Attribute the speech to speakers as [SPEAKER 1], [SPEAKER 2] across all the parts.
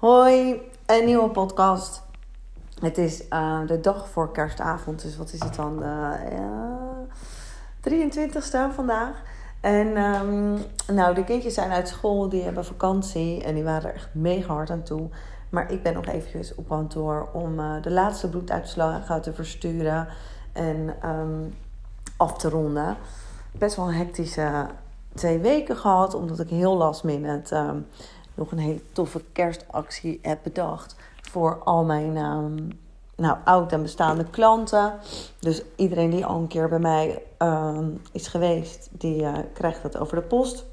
[SPEAKER 1] Hoi, een nieuwe podcast. Het is uh, de dag voor kerstavond, dus wat is het dan? Uh, ja, 23ste vandaag. En um, nou, de kindjes zijn uit school, die hebben vakantie en die waren er echt mega hard aan toe. Maar ik ben nog eventjes op kantoor om uh, de laatste bloeduitslagen te versturen en um, af te ronden. Best wel een hectische twee weken gehad, omdat ik heel last minute um, nog een hele toffe kerstactie heb bedacht voor al mijn um, nou, oud en bestaande klanten. Dus iedereen die al een keer bij mij um, is geweest, die uh, krijgt dat over de post.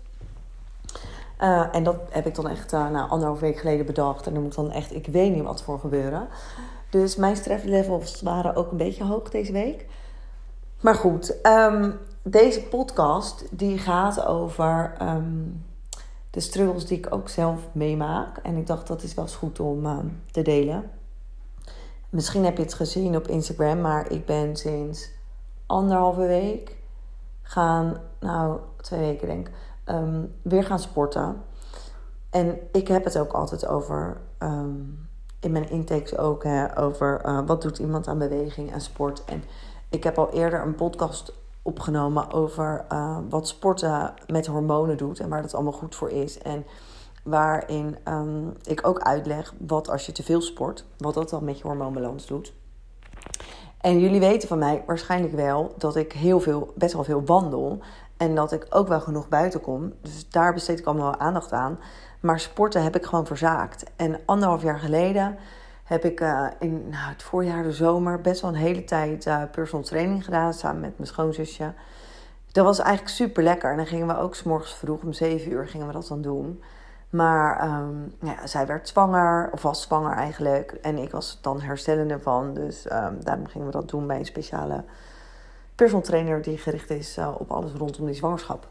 [SPEAKER 1] Uh, en dat heb ik dan echt uh, nou, anderhalf week geleden bedacht. En er moet dan echt, ik weet niet wat voor gebeuren. Dus mijn stresslevels waren ook een beetje hoog deze week. Maar goed, um, deze podcast die gaat over de struggles die ik ook zelf meemaak. En ik dacht dat is wel eens goed om uh, te delen. Misschien heb je het gezien op Instagram, maar ik ben sinds anderhalve week gaan, nou twee weken denk ik, um, weer gaan sporten. En ik heb het ook altijd over, um, in mijn intakes ook, hè, over uh, wat doet iemand aan beweging en sport. En ik heb al eerder een podcast opgenomen over uh, wat sporten met hormonen doet en waar dat allemaal goed voor is. En waarin um, ik ook uitleg wat als je te veel sport, wat dat dan met je hormoonbalans doet. En jullie weten van mij waarschijnlijk wel dat ik heel veel, best wel veel wandel. En dat ik ook wel genoeg buiten kom. Dus daar besteed ik allemaal aandacht aan. Maar sporten heb ik gewoon verzaakt. En anderhalf jaar geleden heb ik uh, in nou, het voorjaar, de zomer, best wel een hele tijd uh, personal training gedaan. Samen met mijn schoonzusje. Dat was eigenlijk super lekker. En dan gingen we ook s morgens vroeg om zeven uur gingen we dat dan doen. Maar um, ja, zij werd zwanger, of was zwanger eigenlijk. En ik was dan herstellende ervan. Dus um, daarom gingen we dat doen bij een speciale personal trainer die gericht is uh, op alles rondom die zwangerschap.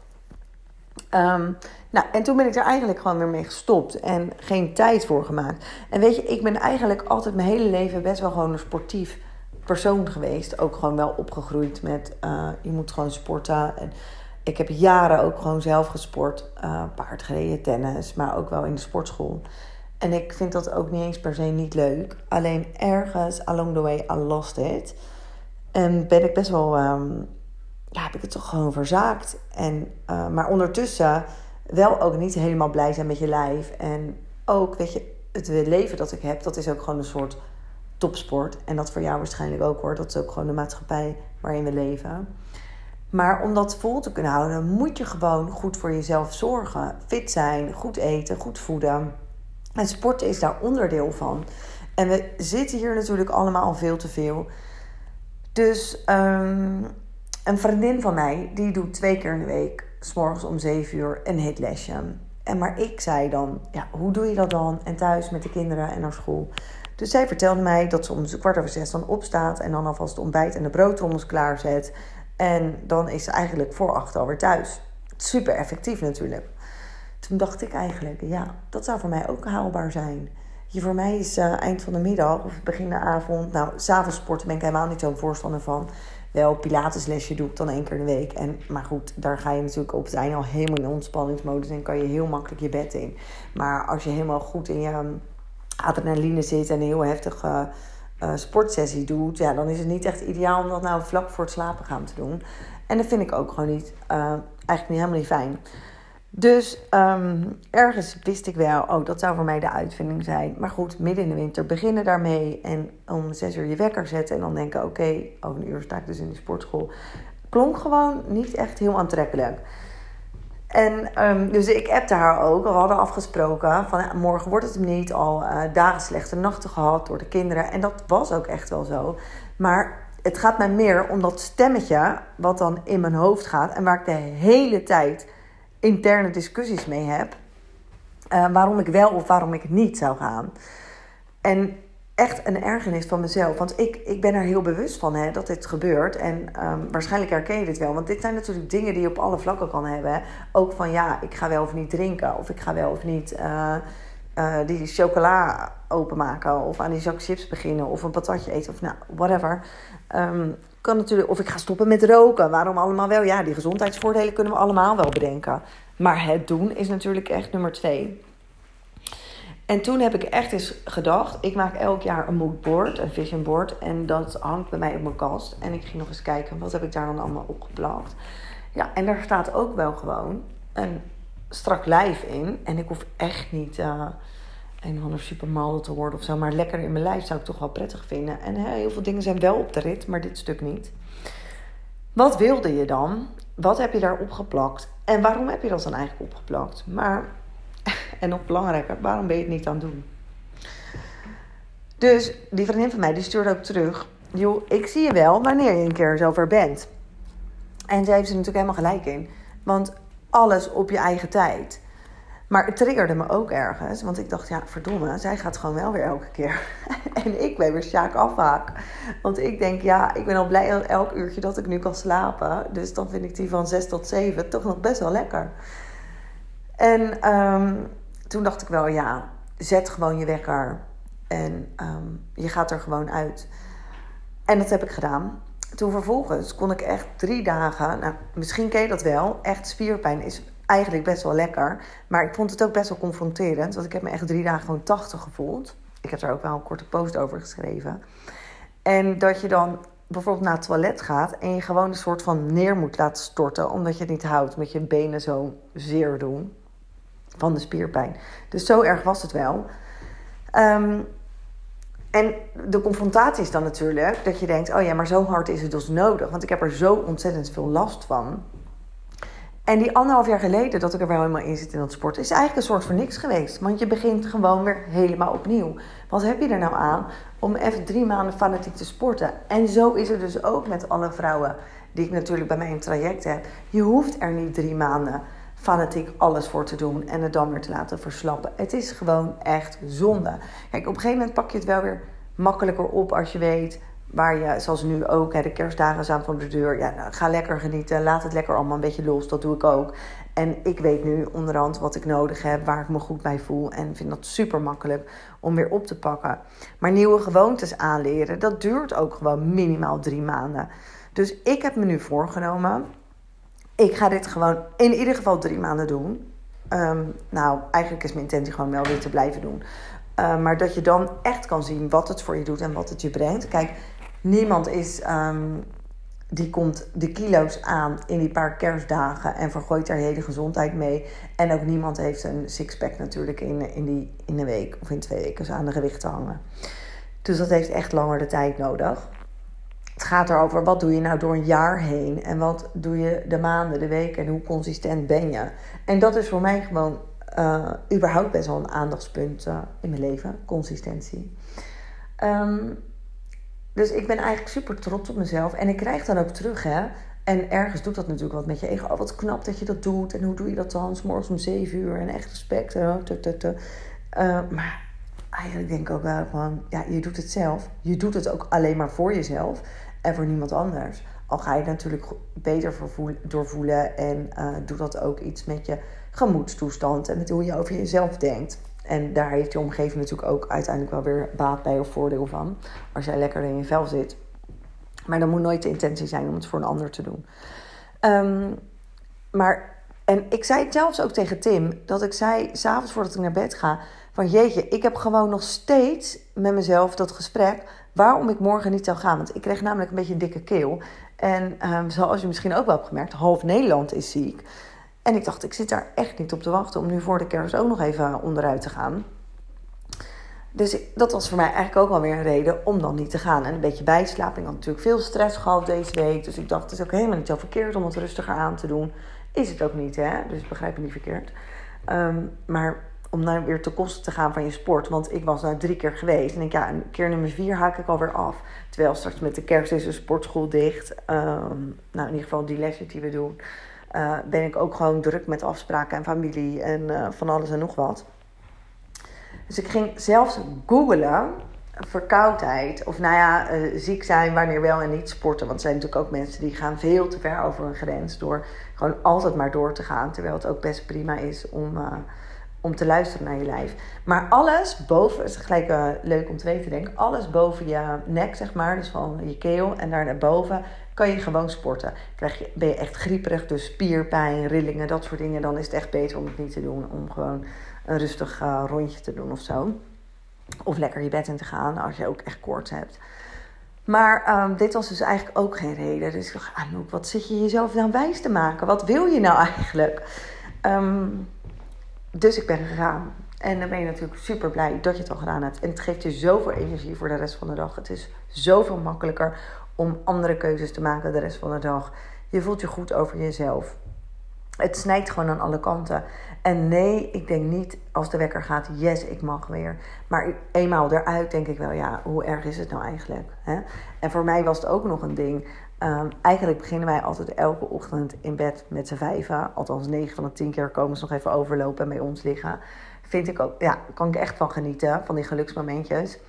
[SPEAKER 1] Um, nou, en toen ben ik er eigenlijk gewoon weer mee gestopt en geen tijd voor gemaakt. En weet je, ik ben eigenlijk altijd mijn hele leven best wel gewoon een sportief persoon geweest. Ook gewoon wel opgegroeid met uh, je moet gewoon sporten. En ik heb jaren ook gewoon zelf gesport. Uh, paardgereden, tennis, maar ook wel in de sportschool. En ik vind dat ook niet eens per se niet leuk. Alleen ergens along the way I lost it. En ben ik best wel, um, ja, heb ik het toch gewoon verzaakt. En, uh, maar ondertussen wel ook niet helemaal blij zijn met je lijf. En ook, weet je, het leven dat ik heb, dat is ook gewoon een soort topsport. En dat voor jou waarschijnlijk ook hoor. Dat is ook gewoon de maatschappij waarin we leven. Maar om dat vol te kunnen houden, moet je gewoon goed voor jezelf zorgen. Fit zijn, goed eten, goed voeden. En sporten is daar onderdeel van. En we zitten hier natuurlijk allemaal veel te veel. Dus um, een vriendin van mij, die doet twee keer in de week, s'morgens om zeven uur, een hitlesje. En maar ik zei dan, ja, hoe doe je dat dan? En thuis met de kinderen en naar school. Dus zij vertelde mij dat ze om kwart over zes dan opstaat en dan alvast het ontbijt en de broodtrommels klaarzet. En dan is ze eigenlijk voor acht alweer thuis. Super effectief natuurlijk. Toen dacht ik eigenlijk, ja, dat zou voor mij ook haalbaar zijn. Je, voor mij is uh, eind van de middag of begin de avond. Nou, s'avonds sporten ben ik helemaal niet zo'n voorstander van. Wel, pilateslesje doe ik dan één keer in de week. En, maar goed, daar ga je natuurlijk op einde al helemaal in ontspanningsmodus. En kan je heel makkelijk je bed in. Maar als je helemaal goed in je adrenaline zit en een heel heftige uh, sportsessie doet, ja, dan is het niet echt ideaal om dat nou vlak voor het slapen gaan te doen. En dat vind ik ook gewoon niet, uh, eigenlijk niet helemaal niet fijn. Dus um, ergens wist ik wel, oh, dat zou voor mij de uitvinding zijn. Maar goed, midden in de winter beginnen daarmee en om zes uur je wekker zetten en dan denken, oké, over een uur sta ik dus in de sportschool. Klonk gewoon niet echt heel aantrekkelijk. En um, dus ik appte haar ook. We hadden afgesproken van ja, morgen wordt het hem niet. Al uh, dagen slechte nachten gehad door de kinderen. En dat was ook echt wel zo. Maar het gaat mij meer om dat stemmetje wat dan in mijn hoofd gaat. En waar ik de hele tijd interne discussies mee heb. Uh, waarom ik wel of waarom ik niet zou gaan. En echt een ergernis van mezelf. Want ik, ik ben er heel bewust van hè, dat dit gebeurt. En um, waarschijnlijk herken je dit wel. Want dit zijn natuurlijk dingen die je op alle vlakken kan hebben. Ook van ja, ik ga wel of niet drinken. Of ik ga wel of niet uh, uh, die chocola openmaken. Of aan die zak chips beginnen. Of een patatje eten. Of nou, whatever. Um, kan natuurlijk, of ik ga stoppen met roken. Waarom allemaal wel? Ja, die gezondheidsvoordelen kunnen we allemaal wel bedenken. Maar het doen is natuurlijk echt nummer twee. En toen heb ik echt eens gedacht, ik maak elk jaar een moodboard, een vision board. En dat hangt bij mij op mijn kast. En ik ging nog eens kijken, wat heb ik daar dan allemaal opgeplakt. Ja, en daar staat ook wel gewoon een strak lijf in. En ik hoef echt niet uh, een of ander supermodel te worden of zo. Maar lekker in mijn lijf zou ik toch wel prettig vinden. En heel veel dingen zijn wel op de rit, maar dit stuk niet. Wat wilde je dan? Wat heb je daar opgeplakt? En waarom heb je dat dan eigenlijk opgeplakt? Maar, en nog belangrijker, waarom ben je het niet aan het doen? Dus die vriendin van mij, die stuurde ook terug. Joh, ik zie je wel wanneer je een keer zover bent. En zij heeft er natuurlijk helemaal gelijk in. Want alles op je eigen tijd. Maar het triggerde me ook ergens. Want ik dacht, ja, verdomme, zij gaat gewoon wel weer elke keer. en ik ben weer Sjaak afhaak. Want ik denk, ja, ik ben al blij elk uurtje dat ik nu kan slapen. Dus dan vind ik die van 6 tot 7 toch nog best wel lekker. En um, toen dacht ik wel, ja, zet gewoon je wekker. En um, je gaat er gewoon uit. En dat heb ik gedaan. Toen vervolgens kon ik echt drie dagen, nou, misschien ken je dat wel, echt spierpijn is eigenlijk best wel lekker. Maar ik vond het ook best wel confronterend. Want ik heb me echt drie dagen gewoon 80 gevoeld. Ik heb daar ook wel een korte post over geschreven. En dat je dan bijvoorbeeld naar het toilet gaat en je gewoon een soort van neer moet laten storten. Omdat je het niet houdt met je benen zo zeer doen. Van de spierpijn. Dus zo erg was het wel. Um, en de confrontatie is dan natuurlijk dat je denkt: oh ja, maar zo hard is het dus nodig. Want ik heb er zo ontzettend veel last van. En die anderhalf jaar geleden dat ik er wel helemaal in zit in dat sport, is eigenlijk een soort van niks geweest. Want je begint gewoon weer helemaal opnieuw. Wat heb je er nou aan om even drie maanden fanatiek te sporten? En zo is het dus ook met alle vrouwen die ik natuurlijk bij mij in traject heb. Je hoeft er niet drie maanden fanatiek alles voor te doen en het dan weer te laten verslappen. Het is gewoon echt zonde. Kijk, op een gegeven moment pak je het wel weer makkelijker op als je weet waar je, zoals nu ook, hè, de kerstdagen staan voor de deur. Ja, nou, ga lekker genieten. Laat het lekker allemaal een beetje los. Dat doe ik ook. En ik weet nu onderhand wat ik nodig heb, waar ik me goed bij voel. En vind dat super makkelijk om weer op te pakken. Maar nieuwe gewoontes aanleren, dat duurt ook gewoon minimaal drie maanden. Dus ik heb me nu voorgenomen. Ik ga dit gewoon in ieder geval drie maanden doen. Ehm, nou, eigenlijk is mijn intentie gewoon wel weer te blijven doen. Uh, maar dat je dan echt kan zien wat het voor je doet en wat het je brengt. Kijk, niemand is, um, die komt de kilo's aan in die paar kerstdagen en vergooit daar hele gezondheid mee. En ook niemand heeft een sixpack natuurlijk in, in, die, in een week of in twee weken aan de gewicht te hangen. Dus dat heeft echt langer de tijd nodig. Het gaat erover wat doe je nou door een jaar heen en wat doe je de maanden, de weken en hoe consistent ben je. En dat is voor mij gewoon uh, überhaupt best wel een aandachtspunt uh, in mijn leven, consistentie. Um, dus ik ben eigenlijk super trots op mezelf. En ik krijg dan ook terug, hè. En ergens doet dat natuurlijk wat met je ego. Oh, wat knap dat je dat doet. En hoe doe je dat dan? S morgens om 7 uur en echt respect. Uh, maar eigenlijk denk ik ook wel gewoon, ja, je doet het zelf. Je doet het ook alleen maar voor jezelf en voor niemand anders. Al ga je natuurlijk beter doorvoelen en uh, doet dat ook iets met je gemoedstoestand en met hoe je over jezelf denkt. En daar heeft je omgeving natuurlijk ook uiteindelijk wel weer baat bij of voordeel van. Als jij lekker in je vel zit. Maar dan moet nooit de intentie zijn om het voor een ander te doen. Um, maar, en ik zei zelfs ook tegen Tim, dat ik zei, s'avonds voordat ik naar bed ga, van jeetje, ik heb gewoon nog steeds met mezelf dat gesprek waarom ik morgen niet zou gaan. Want ik kreeg namelijk een beetje een dikke keel. En um, zoals je misschien ook wel hebt gemerkt, half Nederland is ziek. En ik dacht, ik zit daar echt niet op te wachten om nu voor de kerst ook nog even onderuit te gaan. Dus dat was voor mij eigenlijk ook wel weer een reden om dan niet te gaan. En een beetje bijslapen. Ik had natuurlijk veel stress gehad deze week. Dus ik dacht, het is ook helemaal niet zo verkeerd om het rustiger aan te doen. Is het ook niet, hè? Dus begrijp me niet verkeerd. Um, maar om nou weer te kosten te gaan van je sport. Want ik was nou drie keer geweest. En ik ja, een keer nummer vier haak ik alweer af. Terwijl straks met de kerst is de sportschool dicht. Um, nou, in ieder geval die lessen die we doen. Uh, ben ik ook gewoon druk met afspraken en familie en uh, van alles en nog wat. Dus ik ging zelfs googlen verkoudheid. Of nou ja, uh, ziek zijn, wanneer wel en niet sporten. Want er zijn natuurlijk ook mensen die gaan veel te ver over een grens. Door gewoon altijd maar door te gaan. Terwijl het ook best prima is om om te luisteren naar je lijf. Maar alles boven, het is gelijk leuk om te weten, denk. Alles boven je nek, zeg maar, dus van je keel en daar boven, kan je gewoon sporten. Krijg je, ben je echt grieperig, dus spierpijn, rillingen, dat soort dingen, dan is het echt beter om het niet te doen. Om gewoon een rustig uh, rondje te doen of zo. Of lekker je bed in te gaan als je ook echt koorts hebt. Maar um, dit was dus eigenlijk ook geen reden. Dus ik dacht, Anouk, wat zit je jezelf nou wijs te maken? Wat wil je nou eigenlijk? Um, dus ik ben gegaan. En dan ben je natuurlijk super blij dat je het al gedaan hebt. En het geeft je zoveel energie voor de rest van de dag. Het is zoveel makkelijker om andere keuzes te maken de rest van de dag. Je voelt je goed over jezelf. Het snijdt gewoon aan alle kanten. En nee, ik denk niet als de wekker gaat, yes, ik mag weer. Maar eenmaal eruit denk ik wel, ja, hoe erg is het nou eigenlijk? Hè? En voor mij was het ook nog een ding. Um, eigenlijk beginnen wij altijd elke ochtend in bed met z'n vijven. Althans, negen van de tien keer komen ze nog even overlopen en bij ons liggen. Vind ik ook, ja, kan ik echt van genieten, van die geluksmomentjes.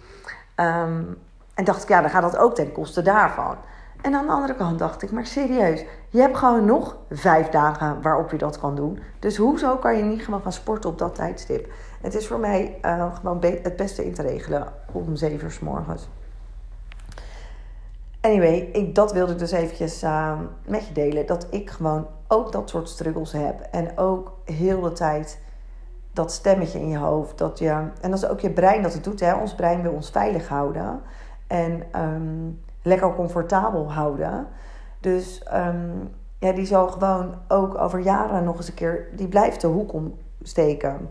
[SPEAKER 1] Um, en dacht ik, ja, dan gaat dat ook ten koste daarvan. En aan de andere kant dacht ik, maar serieus, je hebt gewoon nog vijf dagen waarop je dat kan doen. Dus hoezo kan je niet gewoon gaan sporten op dat tijdstip? Het is voor mij uh, gewoon het beste in te regelen om zeven uur morgens. Anyway, ik, dat wilde ik dus eventjes uh, met je delen. Dat ik gewoon ook dat soort struggles heb. En ook heel de tijd dat stemmetje in je hoofd. Dat je, en dat is ook je brein dat het doet. Hè? Ons brein wil ons veilig houden. En um, lekker comfortabel houden. Dus um, ja, die zal gewoon ook over jaren nog eens een keer... Die blijft de hoek omsteken.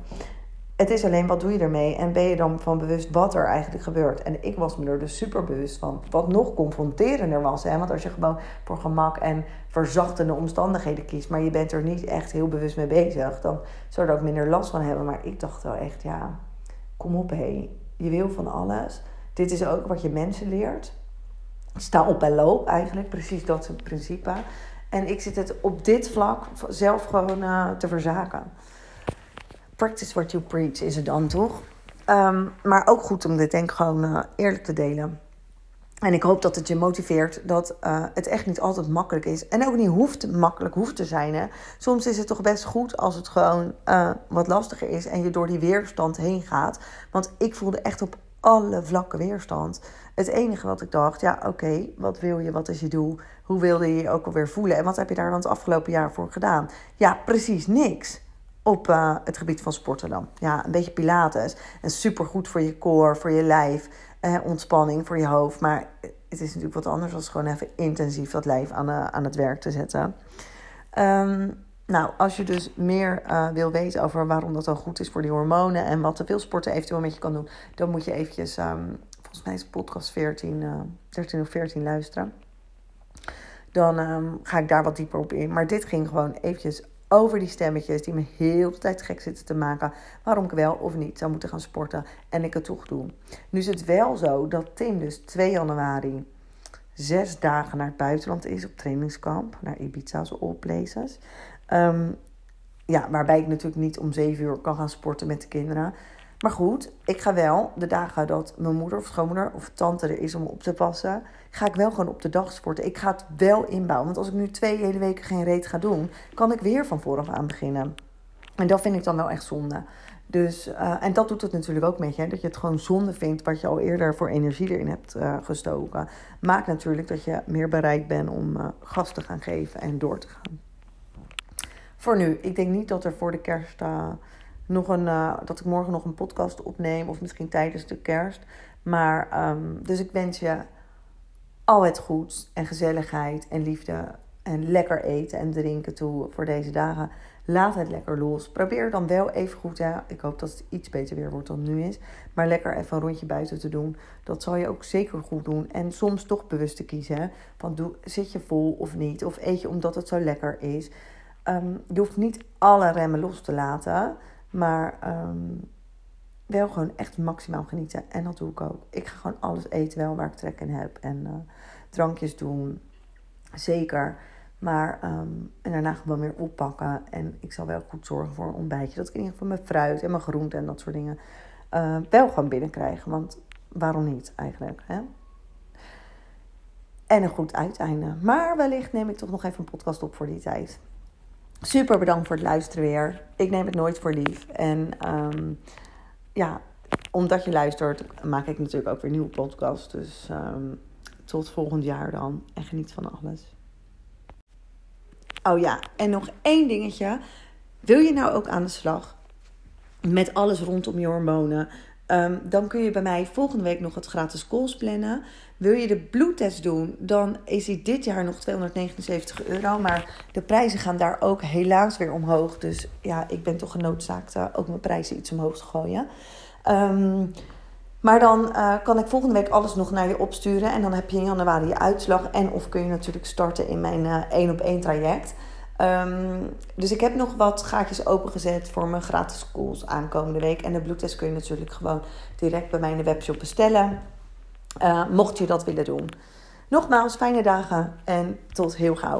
[SPEAKER 1] Het is alleen wat doe je ermee en ben je dan van bewust wat er eigenlijk gebeurt. En ik was me er dus super bewust van. Wat nog confronterender was. Hè? Want als je gewoon voor gemak en verzachtende omstandigheden kiest, maar je bent er niet echt heel bewust mee bezig, dan zou je er ook minder last van hebben. Maar ik dacht wel echt, ja, kom op hé. Je wil van alles. Dit is ook wat je mensen leert. Sta op en loop eigenlijk, precies dat is het principe. En ik zit het op dit vlak zelf gewoon uh, te verzaken. Practice what you preach is het dan toch? Um, maar ook goed om dit denk ik gewoon uh, eerlijk te delen. En ik hoop dat het je motiveert dat uh, het echt niet altijd makkelijk is. En ook niet hoeft makkelijk hoeft te zijn. Hè? Soms is het toch best goed als het gewoon wat lastiger is en je door die weerstand heen gaat. Want ik voelde echt op alle vlakken weerstand. Het enige wat ik dacht, ja oké, wat wil je, wat is je doel? Hoe wilde je je ook alweer voelen? En wat heb je daar dan het afgelopen jaar voor gedaan? Ja, precies niks op uh, het gebied van sporten dan. Ja, een beetje pilates. En supergoed voor je core, voor je lijf. Eh, ontspanning voor je hoofd. Maar het is natuurlijk wat anders dan gewoon even intensief dat lijf aan, uh, aan het werk te zetten. Um, nou, als je dus meer uh, wil weten over waarom dat dan goed is voor die hormonen en wat de veelsporten eventueel met je kan doen, dan moet je eventjes, um, volgens mij is podcast 14, uh, 13 of 14 luisteren. Dan um, ga ik daar wat dieper op in. Maar dit ging gewoon eventjes over die stemmetjes die me heel de tijd gek zitten te maken. Waarom ik wel of niet zou moeten gaan sporten en ik het toch doe. Nu is het wel zo dat Tim dus 2 januari zes dagen naar het buitenland is op trainingskamp. Naar Ibiza's places. Um, ja, waarbij ik natuurlijk niet om 7 uur kan gaan sporten met de kinderen. Maar goed, ik ga wel de dagen dat mijn moeder of schoonmoeder of tante er is om op te passen, ga ik wel gewoon op de dag sporten. Ik ga het wel inbouwen. Want als ik nu twee hele weken geen reet ga doen, kan ik weer van vooraf aan beginnen. En dat vind ik dan wel echt zonde. Dus, uh, en dat doet het natuurlijk ook met je. Dat je het gewoon zonde vindt wat je al eerder voor energie erin hebt uh, gestoken. Maakt natuurlijk dat je meer bereid bent om uh, gas te gaan geven en door te gaan. Voor nu. Ik denk niet dat er voor de kerst nog een, dat ik morgen nog een podcast opneem. Of misschien tijdens de kerst. Maar um, dus ik wens je al het goeds en gezelligheid en liefde en lekker eten en drinken toe voor deze dagen. Laat het lekker los. Probeer dan wel even goed, ja, ik hoop dat het iets beter weer wordt dan nu is. Maar lekker even een rondje buiten te doen. Dat zal je ook zeker goed doen. En soms toch bewust te kiezen. Van doe, zit je vol of niet? Of eet je omdat het zo lekker is? Um, je hoeft niet alle remmen los te laten. Maar um, wel gewoon echt maximaal genieten. En dat doe ik ook. Ik ga gewoon alles eten wel waar ik trek in heb. En uh, drankjes doen. Zeker. Maar um, en daarna gewoon weer oppakken. En ik zal wel goed zorgen voor een ontbijtje. Dat ik in ieder geval mijn fruit en mijn groenten en dat soort dingen uh, wel gewoon binnenkrijgen. Want waarom niet eigenlijk? Hè? En een goed uiteinde. Maar wellicht neem ik toch nog even een podcast op voor die tijd. Super bedankt voor het luisteren weer. Ik neem het nooit voor lief. En um, ja, omdat je luistert, maak ik natuurlijk ook weer nieuwe podcasts. Dus um, tot volgend jaar dan. En geniet van alles. Oh ja, en nog één dingetje. Wil je nou ook aan de slag met alles rondom je hormonen. Ehm, dan kun je bij mij volgende week nog het gratis calls plannen. Wil je de bloedtest doen, dan is die dit jaar nog 279 euro. Maar de prijzen gaan daar ook helaas weer omhoog. Dus ja, ik ben toch genoodzaakt uh, ook mijn prijzen iets omhoog te gooien. Ehm, maar dan uh, kan ik volgende week alles nog naar je opsturen. En dan heb je in januari je uitslag. En of kun je natuurlijk starten in mijn uh, één op één traject. Um, dus ik heb nog wat gaatjes opengezet voor mijn gratis calls aankomende week. En de bloedtest kun je natuurlijk gewoon direct bij mij in de webshop bestellen. Uh, mocht je dat willen doen. Nogmaals, fijne dagen en tot heel gauw.